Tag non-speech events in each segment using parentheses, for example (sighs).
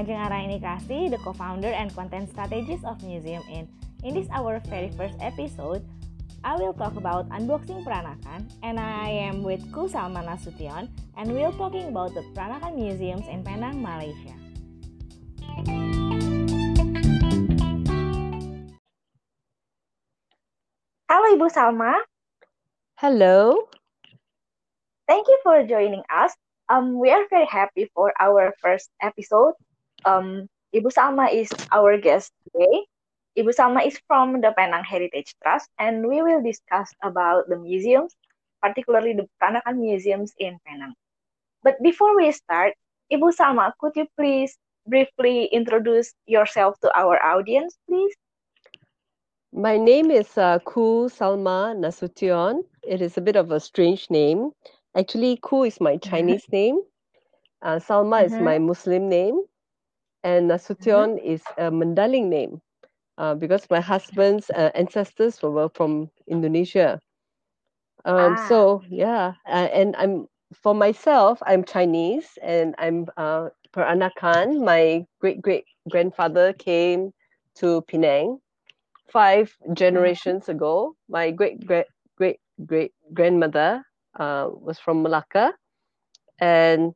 Ajeng Araini Kasi, the co-founder and content strategist of Museum In. In this our very first episode, I will talk about unboxing Peranakan and I am with Ku Salman Nasution and we'll talking about the Peranakan museums in Penang, Malaysia. Halo Ibu Salma. Hello. Thank you for joining us. Um, we are very happy for our first episode. Um, Ibu Salma is our guest today. Ibu Salma is from the Penang Heritage Trust, and we will discuss about the museums, particularly the Peranakan museums in Penang. But before we start, Ibu Salma, could you please briefly introduce yourself to our audience, please? My name is uh, Ku Salma Nasution. It is a bit of a strange name. Actually, Ku is my. (laughs) Chinese name. Uh, Salma mm-hmm. is my Muslim name. And Nasution mm-hmm. is a Mandaling name uh, because my husband's uh, ancestors were from Indonesia. Um, ah. So, yeah. Uh, and I'm for myself, I'm Chinese and I'm uh, Peranakan. My great great grandfather came to Penang five mm-hmm. generations ago. My great great great great grandmother uh, was from Malacca, and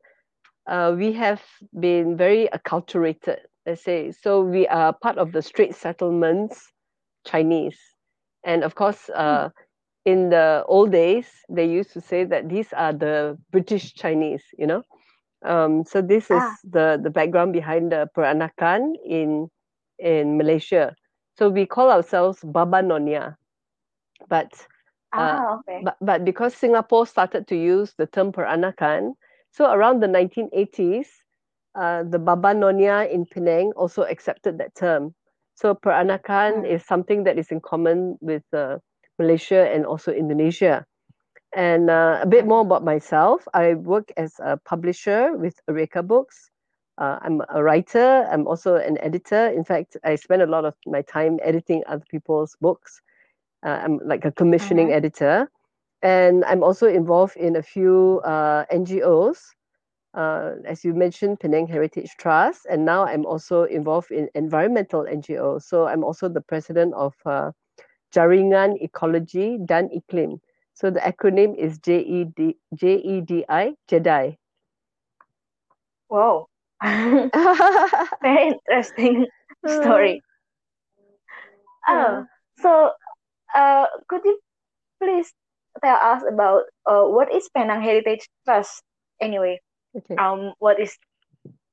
uh, we have been very acculturated. Let's say so. We are part of the Strait Settlements Chinese, and of course, uh, in the old days, they used to say that these are the British Chinese. You know, um, so this is ah. the the background behind the Peranakan in in Malaysia. So we call ourselves Baba Nonya, but Ah, uh, okay. But, but because Singapore started to use the term peranakan, so around the 1980s, uh, the Baba Nonya in Penang also accepted that term. So peranakan mm. is something that is in common with uh, Malaysia and also Indonesia. And uh, a bit more about myself. I work as a publisher with Areca Books. Uh, I'm a writer. I'm also an editor. In fact, I spend a lot of my time editing other people's books. Uh, I'm like a commissioning uh-huh. editor, and I'm also involved in a few uh, NGOs. Uh, as you mentioned, Penang Heritage Trust, and now I'm also involved in environmental NGOs. So I'm also the president of uh, Jaringan Ecology Dan Iklim. So the acronym is JED, JEDI, JEDI. Wow. (laughs) Very interesting story. (laughs) Oh, so uh, could you please tell us about uh, what is Penang Heritage Trust anyway? Okay. Um, what is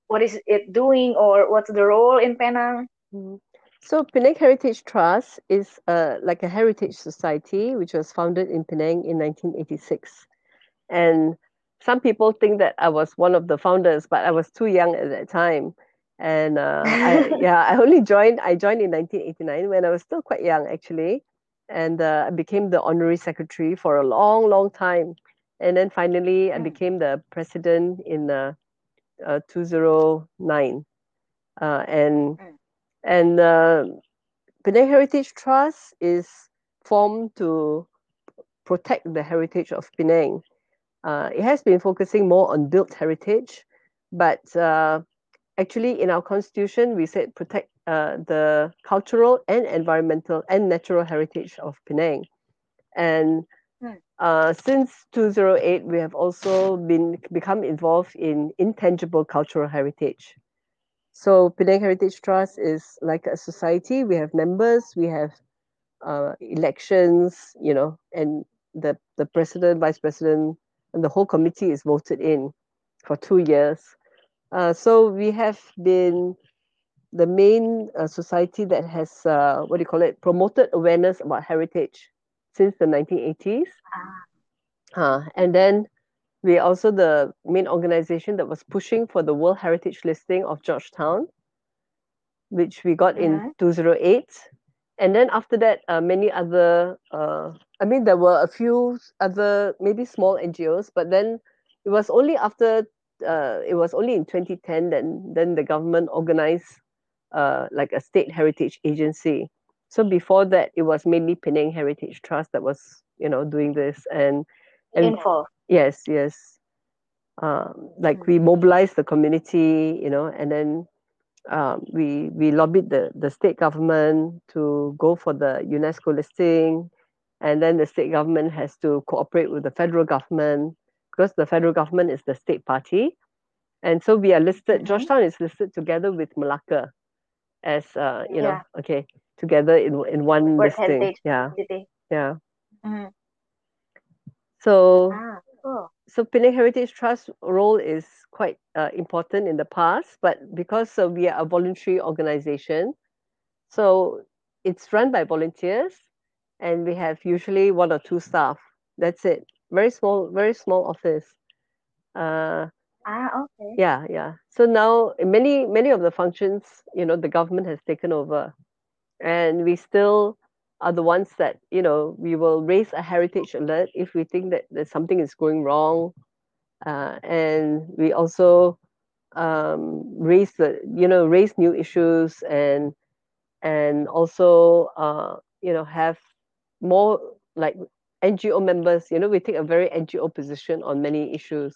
what is it doing, or what's the role in Penang? Mm-hmm. So Penang Heritage Trust is uh, like a heritage society which was founded in Penang in 1986, and some people think that I was one of the founders, but I was too young at that time. And uh, I, (laughs) yeah, I only joined. I joined in 1989 when I was still quite young, actually and uh, I became the honorary secretary for a long, long time. And then finally, mm. I became the president in uh, uh, 2009. Uh, and mm. and uh, Penang Heritage Trust is formed to protect the heritage of Penang. Uh, it has been focusing more on built heritage, but uh, actually in our constitution we said protect uh, the cultural and environmental and natural heritage of Penang. And hmm. uh, since 2008, we have also been become involved in intangible cultural heritage. So Penang Heritage Trust is like a society. We have members, we have uh, elections, you know, and the, the president, vice president, and the whole committee is voted in for two years. Uh, so we have been the main uh, society that has uh, what do you call it promoted awareness about heritage since the 1980s ah. uh, and then we are also the main organization that was pushing for the world heritage listing of georgetown which we got in mm-hmm. 2008 and then after that uh, many other uh, i mean there were a few other maybe small ngos but then it was only after uh, it was only in 2010 then then the government organized uh, like a state heritage agency. So before that, it was mainly Penang Heritage Trust that was, you know, doing this and, and info. Yes, yes. Um, like we mm-hmm. mobilized the community, you know, and then um, we we lobbied the the state government to go for the UNESCO listing, and then the state government has to cooperate with the federal government because the federal government is the state party, and so we are listed. Mhm. Georgetown is listed together with Malacca as uh, you know okay together in in one World listing. Yeah, yeah. Mhm. So Ah, cool. so Penang Heritage Trust role is quite uh, important in the past, but because uh, we are a voluntary organization, so it's run by volunteers, and we have usually one or two staff. That's it. Very small, very small office. Uh, Ah, okay. yeah, yeah. So now many many of the functions, you know, the government has taken over, and we still are the ones that you know we will raise a heritage alert if we think that, that something is going wrong, uh, and we also um, raise the you know raise new issues and and also uh, you know have more like NGO members. You know, we take a very NGO position on many issues.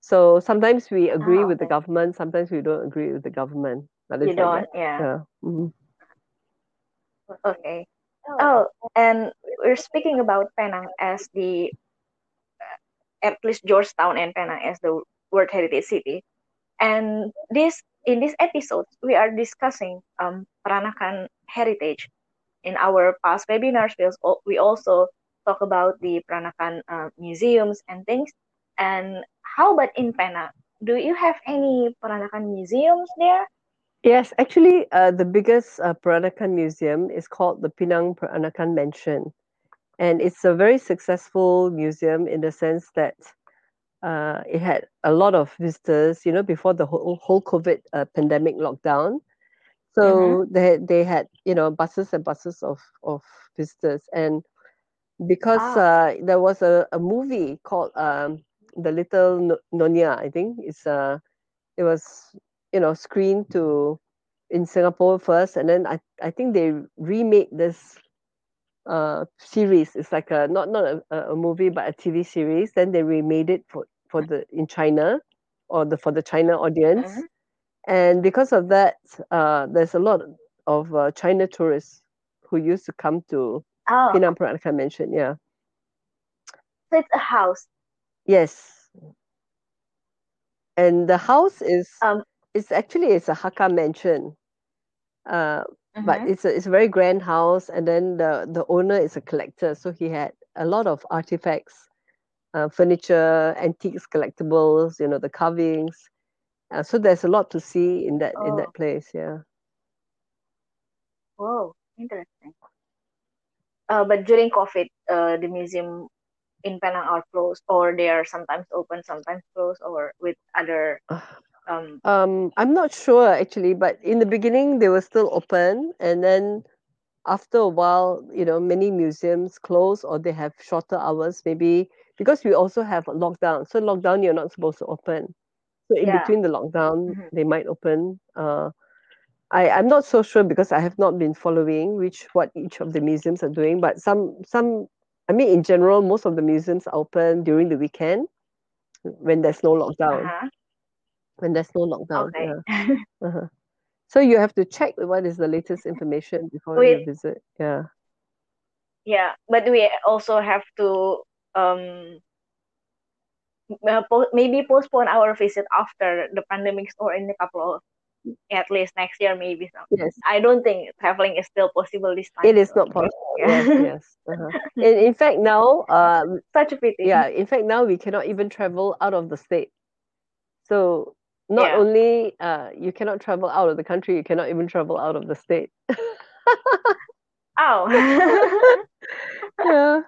So sometimes we agree Ah, with the government, sometimes we don't agree with the government. But You don't, that. yeah. Yeah. Mhm. Okay. Oh, and we're speaking about Penang as the, at least Georgetown and Penang as the World Heritage City. And this in this episode, we are discussing um Peranakan heritage. In our past webinars, we also talk about the Peranakan uh, museums and things. And how about in Penang? Do you have any Peranakan museums there? Yes, actually, uh, the biggest uh, Peranakan museum is called the Penang Peranakan Mansion. And it's a very successful museum in the sense that uh, it had a lot of visitors, you know, before the whole, whole COVID uh, pandemic lockdown. So they they had you know buses and buses of of visitors, and because Ah. uh, there was a, a movie called um, The Little No- Nonya, I think it's uh, it was you know screened to in Singapore first, and then I I think they remade this uh series. It's like a not not a, a movie but a TV series. Then they remade it for for the in China or the for the China audience. Mhm. And because of that, uh, there's a lot of uh, China tourists who used to come to Oh, Penang Peranakan Mansion. Yeah. so it's a house. Yes. And the house is Um. it's actually it's a Hakka mansion. Uh, but mhm. it's a it's a very grand house and then the the owner is a collector so he had a lot of artifacts uh, furniture antiques collectibles you know the carvings uh, so there's a lot to see in that in Oh, that place yeah whoa, interesting. Uh, but during COVID, uh, the museum in Penang are closed, or they are sometimes open, sometimes closed, or with other (sighs) um. um i'm not sure actually but in the beginning they were still open and then after a while you know many museums close or they have shorter hours maybe because we also have a lockdown so lockdown you're not supposed to open so in Yeah. between the lockdown Mhm. they might open uh I, I'm not so sure because I have not been following which what each of the museums are doing, but some some I mean in general most of the museums are open during the weekend when there's no lockdown. Uh-huh. When there's no lockdown. Okay. Yeah. (laughs) Uh-huh. So you have to check what is the latest information before Wait. you visit. Yeah. Yeah, but we also have to um maybe postpone our visit after the pandemic or in a couple of at least next year maybe. So Yes. I don't think traveling is still possible this time. It is so, not possible. Yeah. Yes, yes. Uh-huh. In in fact now um (laughs) Such a pity. yeah, in fact now we cannot even travel out of the state. So not Yeah. only uh you cannot travel out of the country, you cannot even travel out of the state. (laughs) Oh. (laughs) yeah.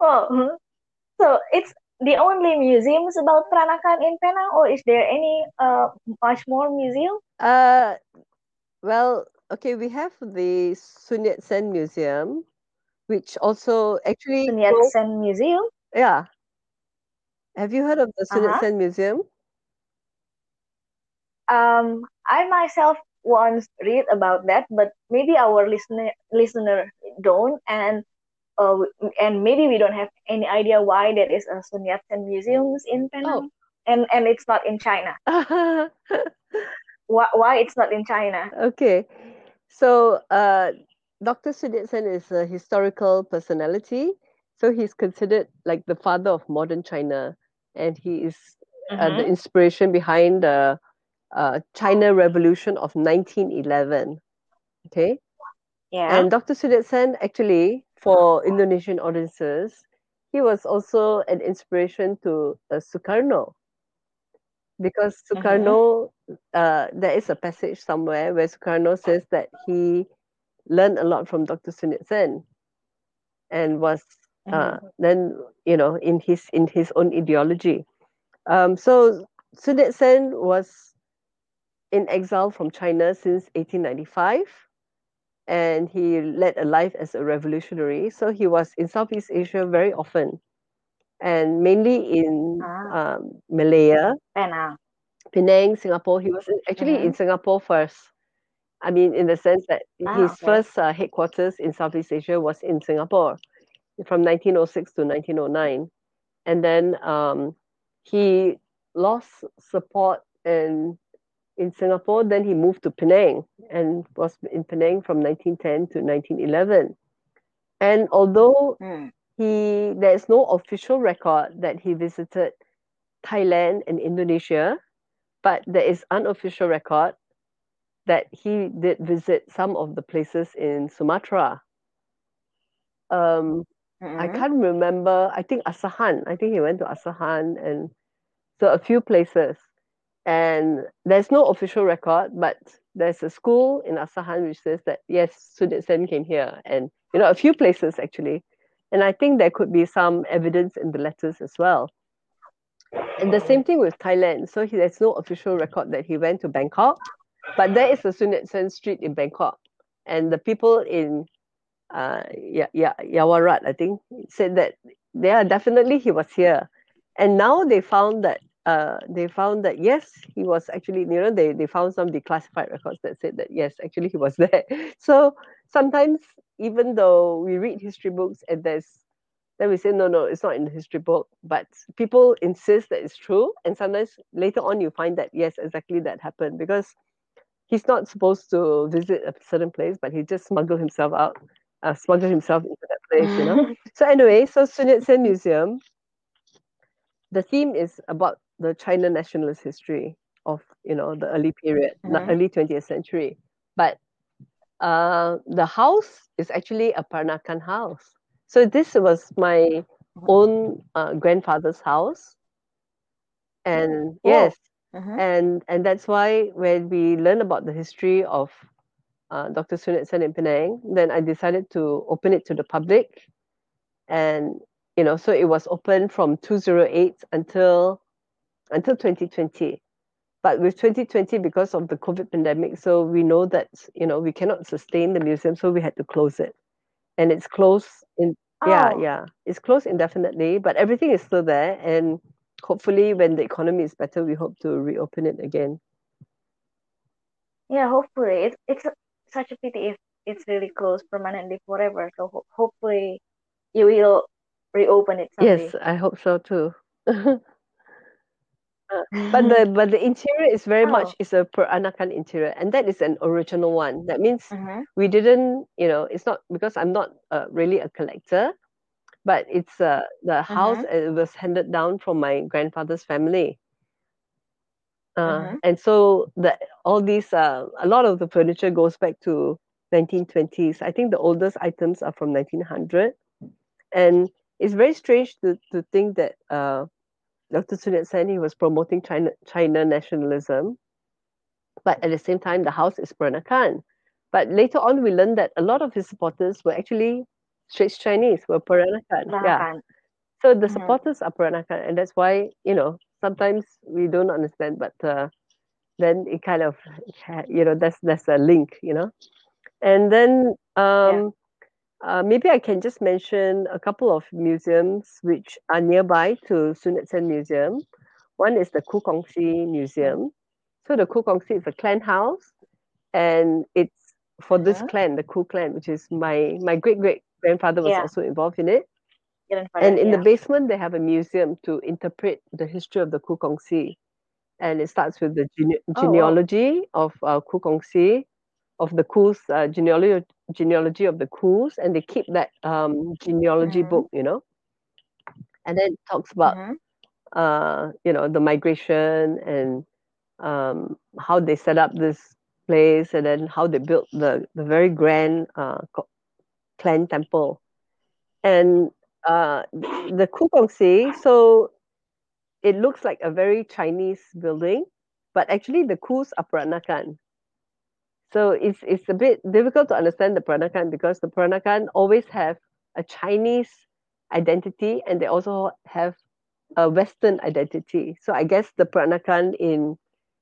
oh. So it's the only museums about Peranakan in Penang, or is there any uh much more museum? Uh well, okay, we have the Sun Yat-sen Museum, which also actually Sun Yat-sen Museum. yeah. Have you heard of the Sun Uh-huh. Yat-sen Museum? Um, I myself once read about that, but maybe our listener listener don't, and uh, and maybe we don't have any idea why there is a Sun Yat-sen museums in Penang. and and it's not in China. (laughs) why why it's not in China? Okay, so uh, Dr. Sun Yat-sen is a historical personality. So he's considered like the father of modern China, and he is mm-hmm. uh, the mm-hmm. inspiration behind the uh, China Revolution of 1911. Okay. Yeah. And Dr. Sun Yat-sen actually, for Indonesian audiences, he was also an inspiration to uh, Sukarno. Because. Sukarno, mm-hmm. uh, there is a passage somewhere where Sukarno says that he learned a lot from Dr. Sun Yat-sen and was uh, mm-hmm. then, you know, in his in his own ideology. Um, so Sun Yat-sen was in exile from China since 1895 and he led a life as a revolutionary. So he was in Southeast Asia very often, and mainly in ah. um, Malaya, Penang. Penang, Singapore. He was actually mm-hmm. in Singapore first. I mean, in the sense that ah, his okay. first uh, headquarters in Southeast Asia was in Singapore from 1906 to 1909. And then um, he lost support and in Singapore. Then he moved to Penang and was in Penang from 1910 to 1911. And although mm. he there is no official record that he visited Thailand and Indonesia, but there is unofficial record that he did visit some of the places in Sumatra. Um, mm-hmm. I can't remember. I think Asahan. I think he went to Asahan and so a few places and there's no official record, but there's a school in Asahan which says that yes, Sun Yat-sen came here, and you know a few places actually, and I think there could be some evidence in the letters as well. And the same thing with Thailand. So he, there's no official record that he went to Bangkok, but there is a Sun Yat-sen street in Bangkok, and the people in uh, yeah, yeah, Yaowarat, I think, said that yeah, definitely he was here. And now they found that uh, they found that yes, he was actually, you know, they, they found some declassified records that said that yes, actually he was (laughs) there. So sometimes, even though we read history books and there's, then we say, no, no, it's not in the history book, but people insist that it's true. And sometimes later on, you find that yes, exactly that happened because he's not supposed to visit a certain place, but he just smuggled himself out, uh, smuggled himself into that place, you know. (laughs) so anyway, so Sun Yat-sen Museum, the theme is about the China nationalist history of you know the early period, mm-hmm. early 20th century. But uh, the house is actually a Peranakan house. So this was my own uh, grandfather's house, and oh. yes, mm-hmm. and and that's why when we learn about the history of uh, Dr. Sun Yat-sen in Penang, then I decided to open it to the public, and you know, so it was open from 208 until until 2020. But with 2020, because of the COVID pandemic, so we know that you know we cannot sustain the museum, so we had to close it, and it's closed in oh. yeah yeah it's closed indefinitely, but everything is still there, and hopefully when the economy is better, we hope to reopen it again. Yeah, hopefully it's it's such a pity if it's really closed permanently forever. So ho- hopefully you will reopen it someday. Yes, I hope so too. (laughs) but the but the (laughs) interior is very oh. much is a Peranakan interior, and that is an original one. That means mm-hmm. we didn't, you know, it's not because I'm not uh, really a collector, but it's uh, the house mm-hmm. it was handed down from my grandfather's family. Uh, mm-hmm. And so the all these uh, a lot of the furniture goes back to 1920s. I think the oldest items are from 1900, and it's very strange to to think that uh, Dr. Sun Yat-sen, he was promoting China, China nationalism, but at the same time, the house is Peranakan. But later on, we learned that a lot of his supporters were actually Straits Chinese, were Peranakan. Yeah. So the mm-hmm. supporters are Peranakan, and that's why, you know, sometimes we don't understand, but uh, then it kind of, you know, that's, that's a link, you know. And then um, uh, maybe I can just mention a couple of museums which are nearby to Sun Yat-sen Museum. One is the Ku Kong Si Museum. So the Ku Kong Si is a clan house, and it's for this uh-huh. clan, the Ku clan, which is my my great great grandfather was yeah. also involved in it. and in yeah. the basement they have a museum to interpret the history of the Ku Kong Si, and it starts with the gene- genealogy oh, wow. of uh, Kukongsi of the Kus uh, genealogy genealogy of the Kus and they keep that um, genealogy mm-hmm. book you know and then it talks about mm-hmm. uh, you know the migration and um, how they set up this place and then how they built the, the very grand uh, clan temple and uh, the Kukongsi so it looks like a very Chinese building but actually the Kus are Peranakan so it's it's a bit difficult to understand the Peranakan because the Peranakan always have a Chinese identity and they also have a Western identity. So I guess the Peranakan in,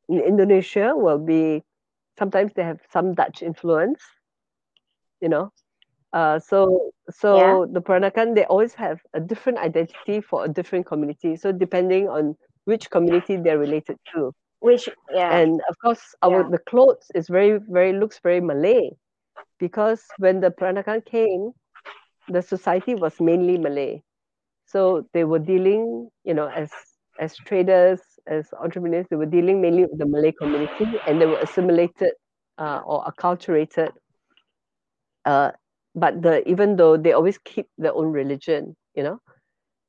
in Indonesia will be sometimes they have some Dutch influence, you know. Uh, so so yeah. the Peranakan they always have a different identity for a different community. So depending on which community they're related to. Which yeah. And of course our yeah. the clothes is very very looks very Malay because when the Peranakan came, the society was mainly Malay. So they were dealing, you know, as as traders, as entrepreneurs, they were dealing mainly with the Malay community, and they were assimilated uh, or acculturated. Uh, but the even though they always keep their own religion, you know,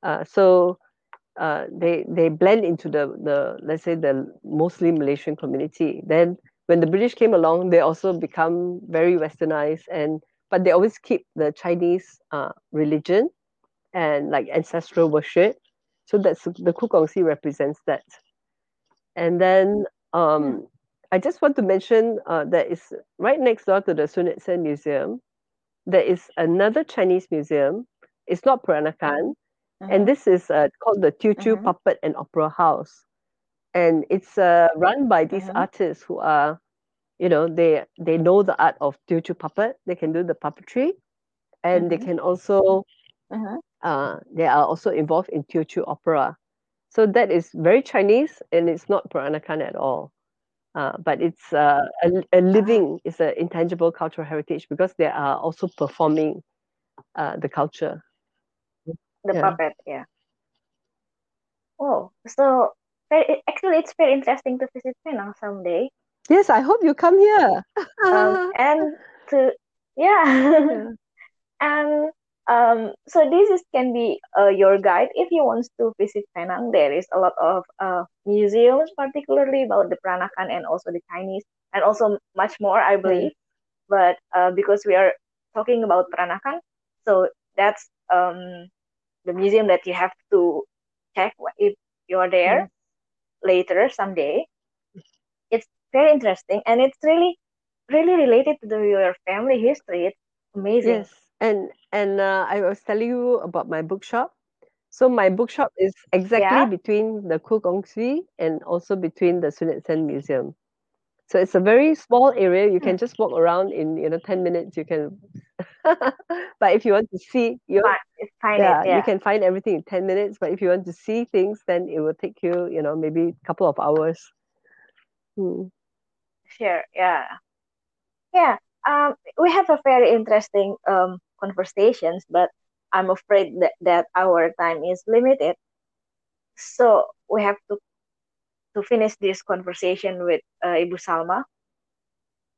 uh, so uh, they they blend into the the let's say the mostly Malaysian community. Then when the British came along, they also become very westernized and but they always keep the Chinese uh, religion and like ancestral worship. So that's the Kukongsi represents that. And then um. I just want to mention uh, that is right next door to the Sun Yat-sen Museum. There is another Chinese museum. It's not Peranakan, mm-hmm. and this is uh, called the Teochew mm-hmm. Puppet and Opera House, and it's uh, run by these mm-hmm. artists who are you know they they know the art of Teochew puppet they can do the puppetry and mm-hmm. they can also uh-huh. uh, they are also involved in Teochew opera so that is very Chinese and it's not Peranakan at all uh, but it's uh, a, a uh-huh. living it's an intangible cultural heritage because they are also performing uh, the culture the yeah. puppet yeah oh so very, actually it's very interesting to visit Penang someday Yes, I hope you come here. um, (laughs) and to yeah, yeah. (laughs) and um, so this is can be uh, your guide if you want to visit Penang. There is a lot of uh, museums, particularly about the Peranakan and also the Chinese, and also much more, I believe. Mm. But uh, because we are talking about Peranakan, so that's um, the museum that you have to check if you are there later someday. It's very interesting and it's really really related to the, your family history it's amazing yes and and uh, i was telling you about my bookshop so my bookshop is exactly yeah. between the Kukongsi and also between the Sun Yat-sen Museum. So it's a very small area. You can hmm. just walk around in you know ten minutes. You can, (laughs) but if you want to see, you find yeah, it, yeah, you can find everything in ten minutes. But if you want to see things, then it will take you you know maybe a couple of hours. Hmm share. Yeah, yeah. Um, we have a very interesting um conversations, but I'm afraid that, that our time is limited. So we have to to finish this conversation with uh, Ibu Salma.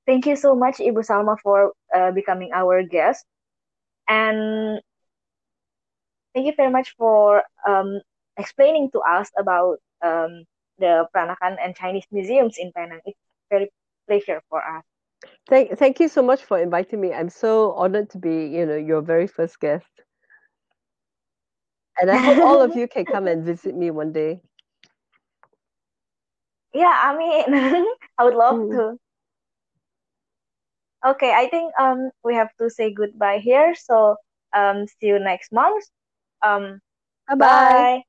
Thank you so much, Ibu Salma, for uh, becoming our guest, and thank you very much for um, explaining to us about um, the Peranakan and Chinese museums in Penang. It's very pleasure for us. Thank, thank you so much for inviting me. I'm so honored to be, you know, your very first guest. And I hope all of you can come and (laughs) visit me one day. Yeah, I mean, (laughs) I would love mm. to. Okay, I think um we have to say goodbye here. So um see you next month. Um bye.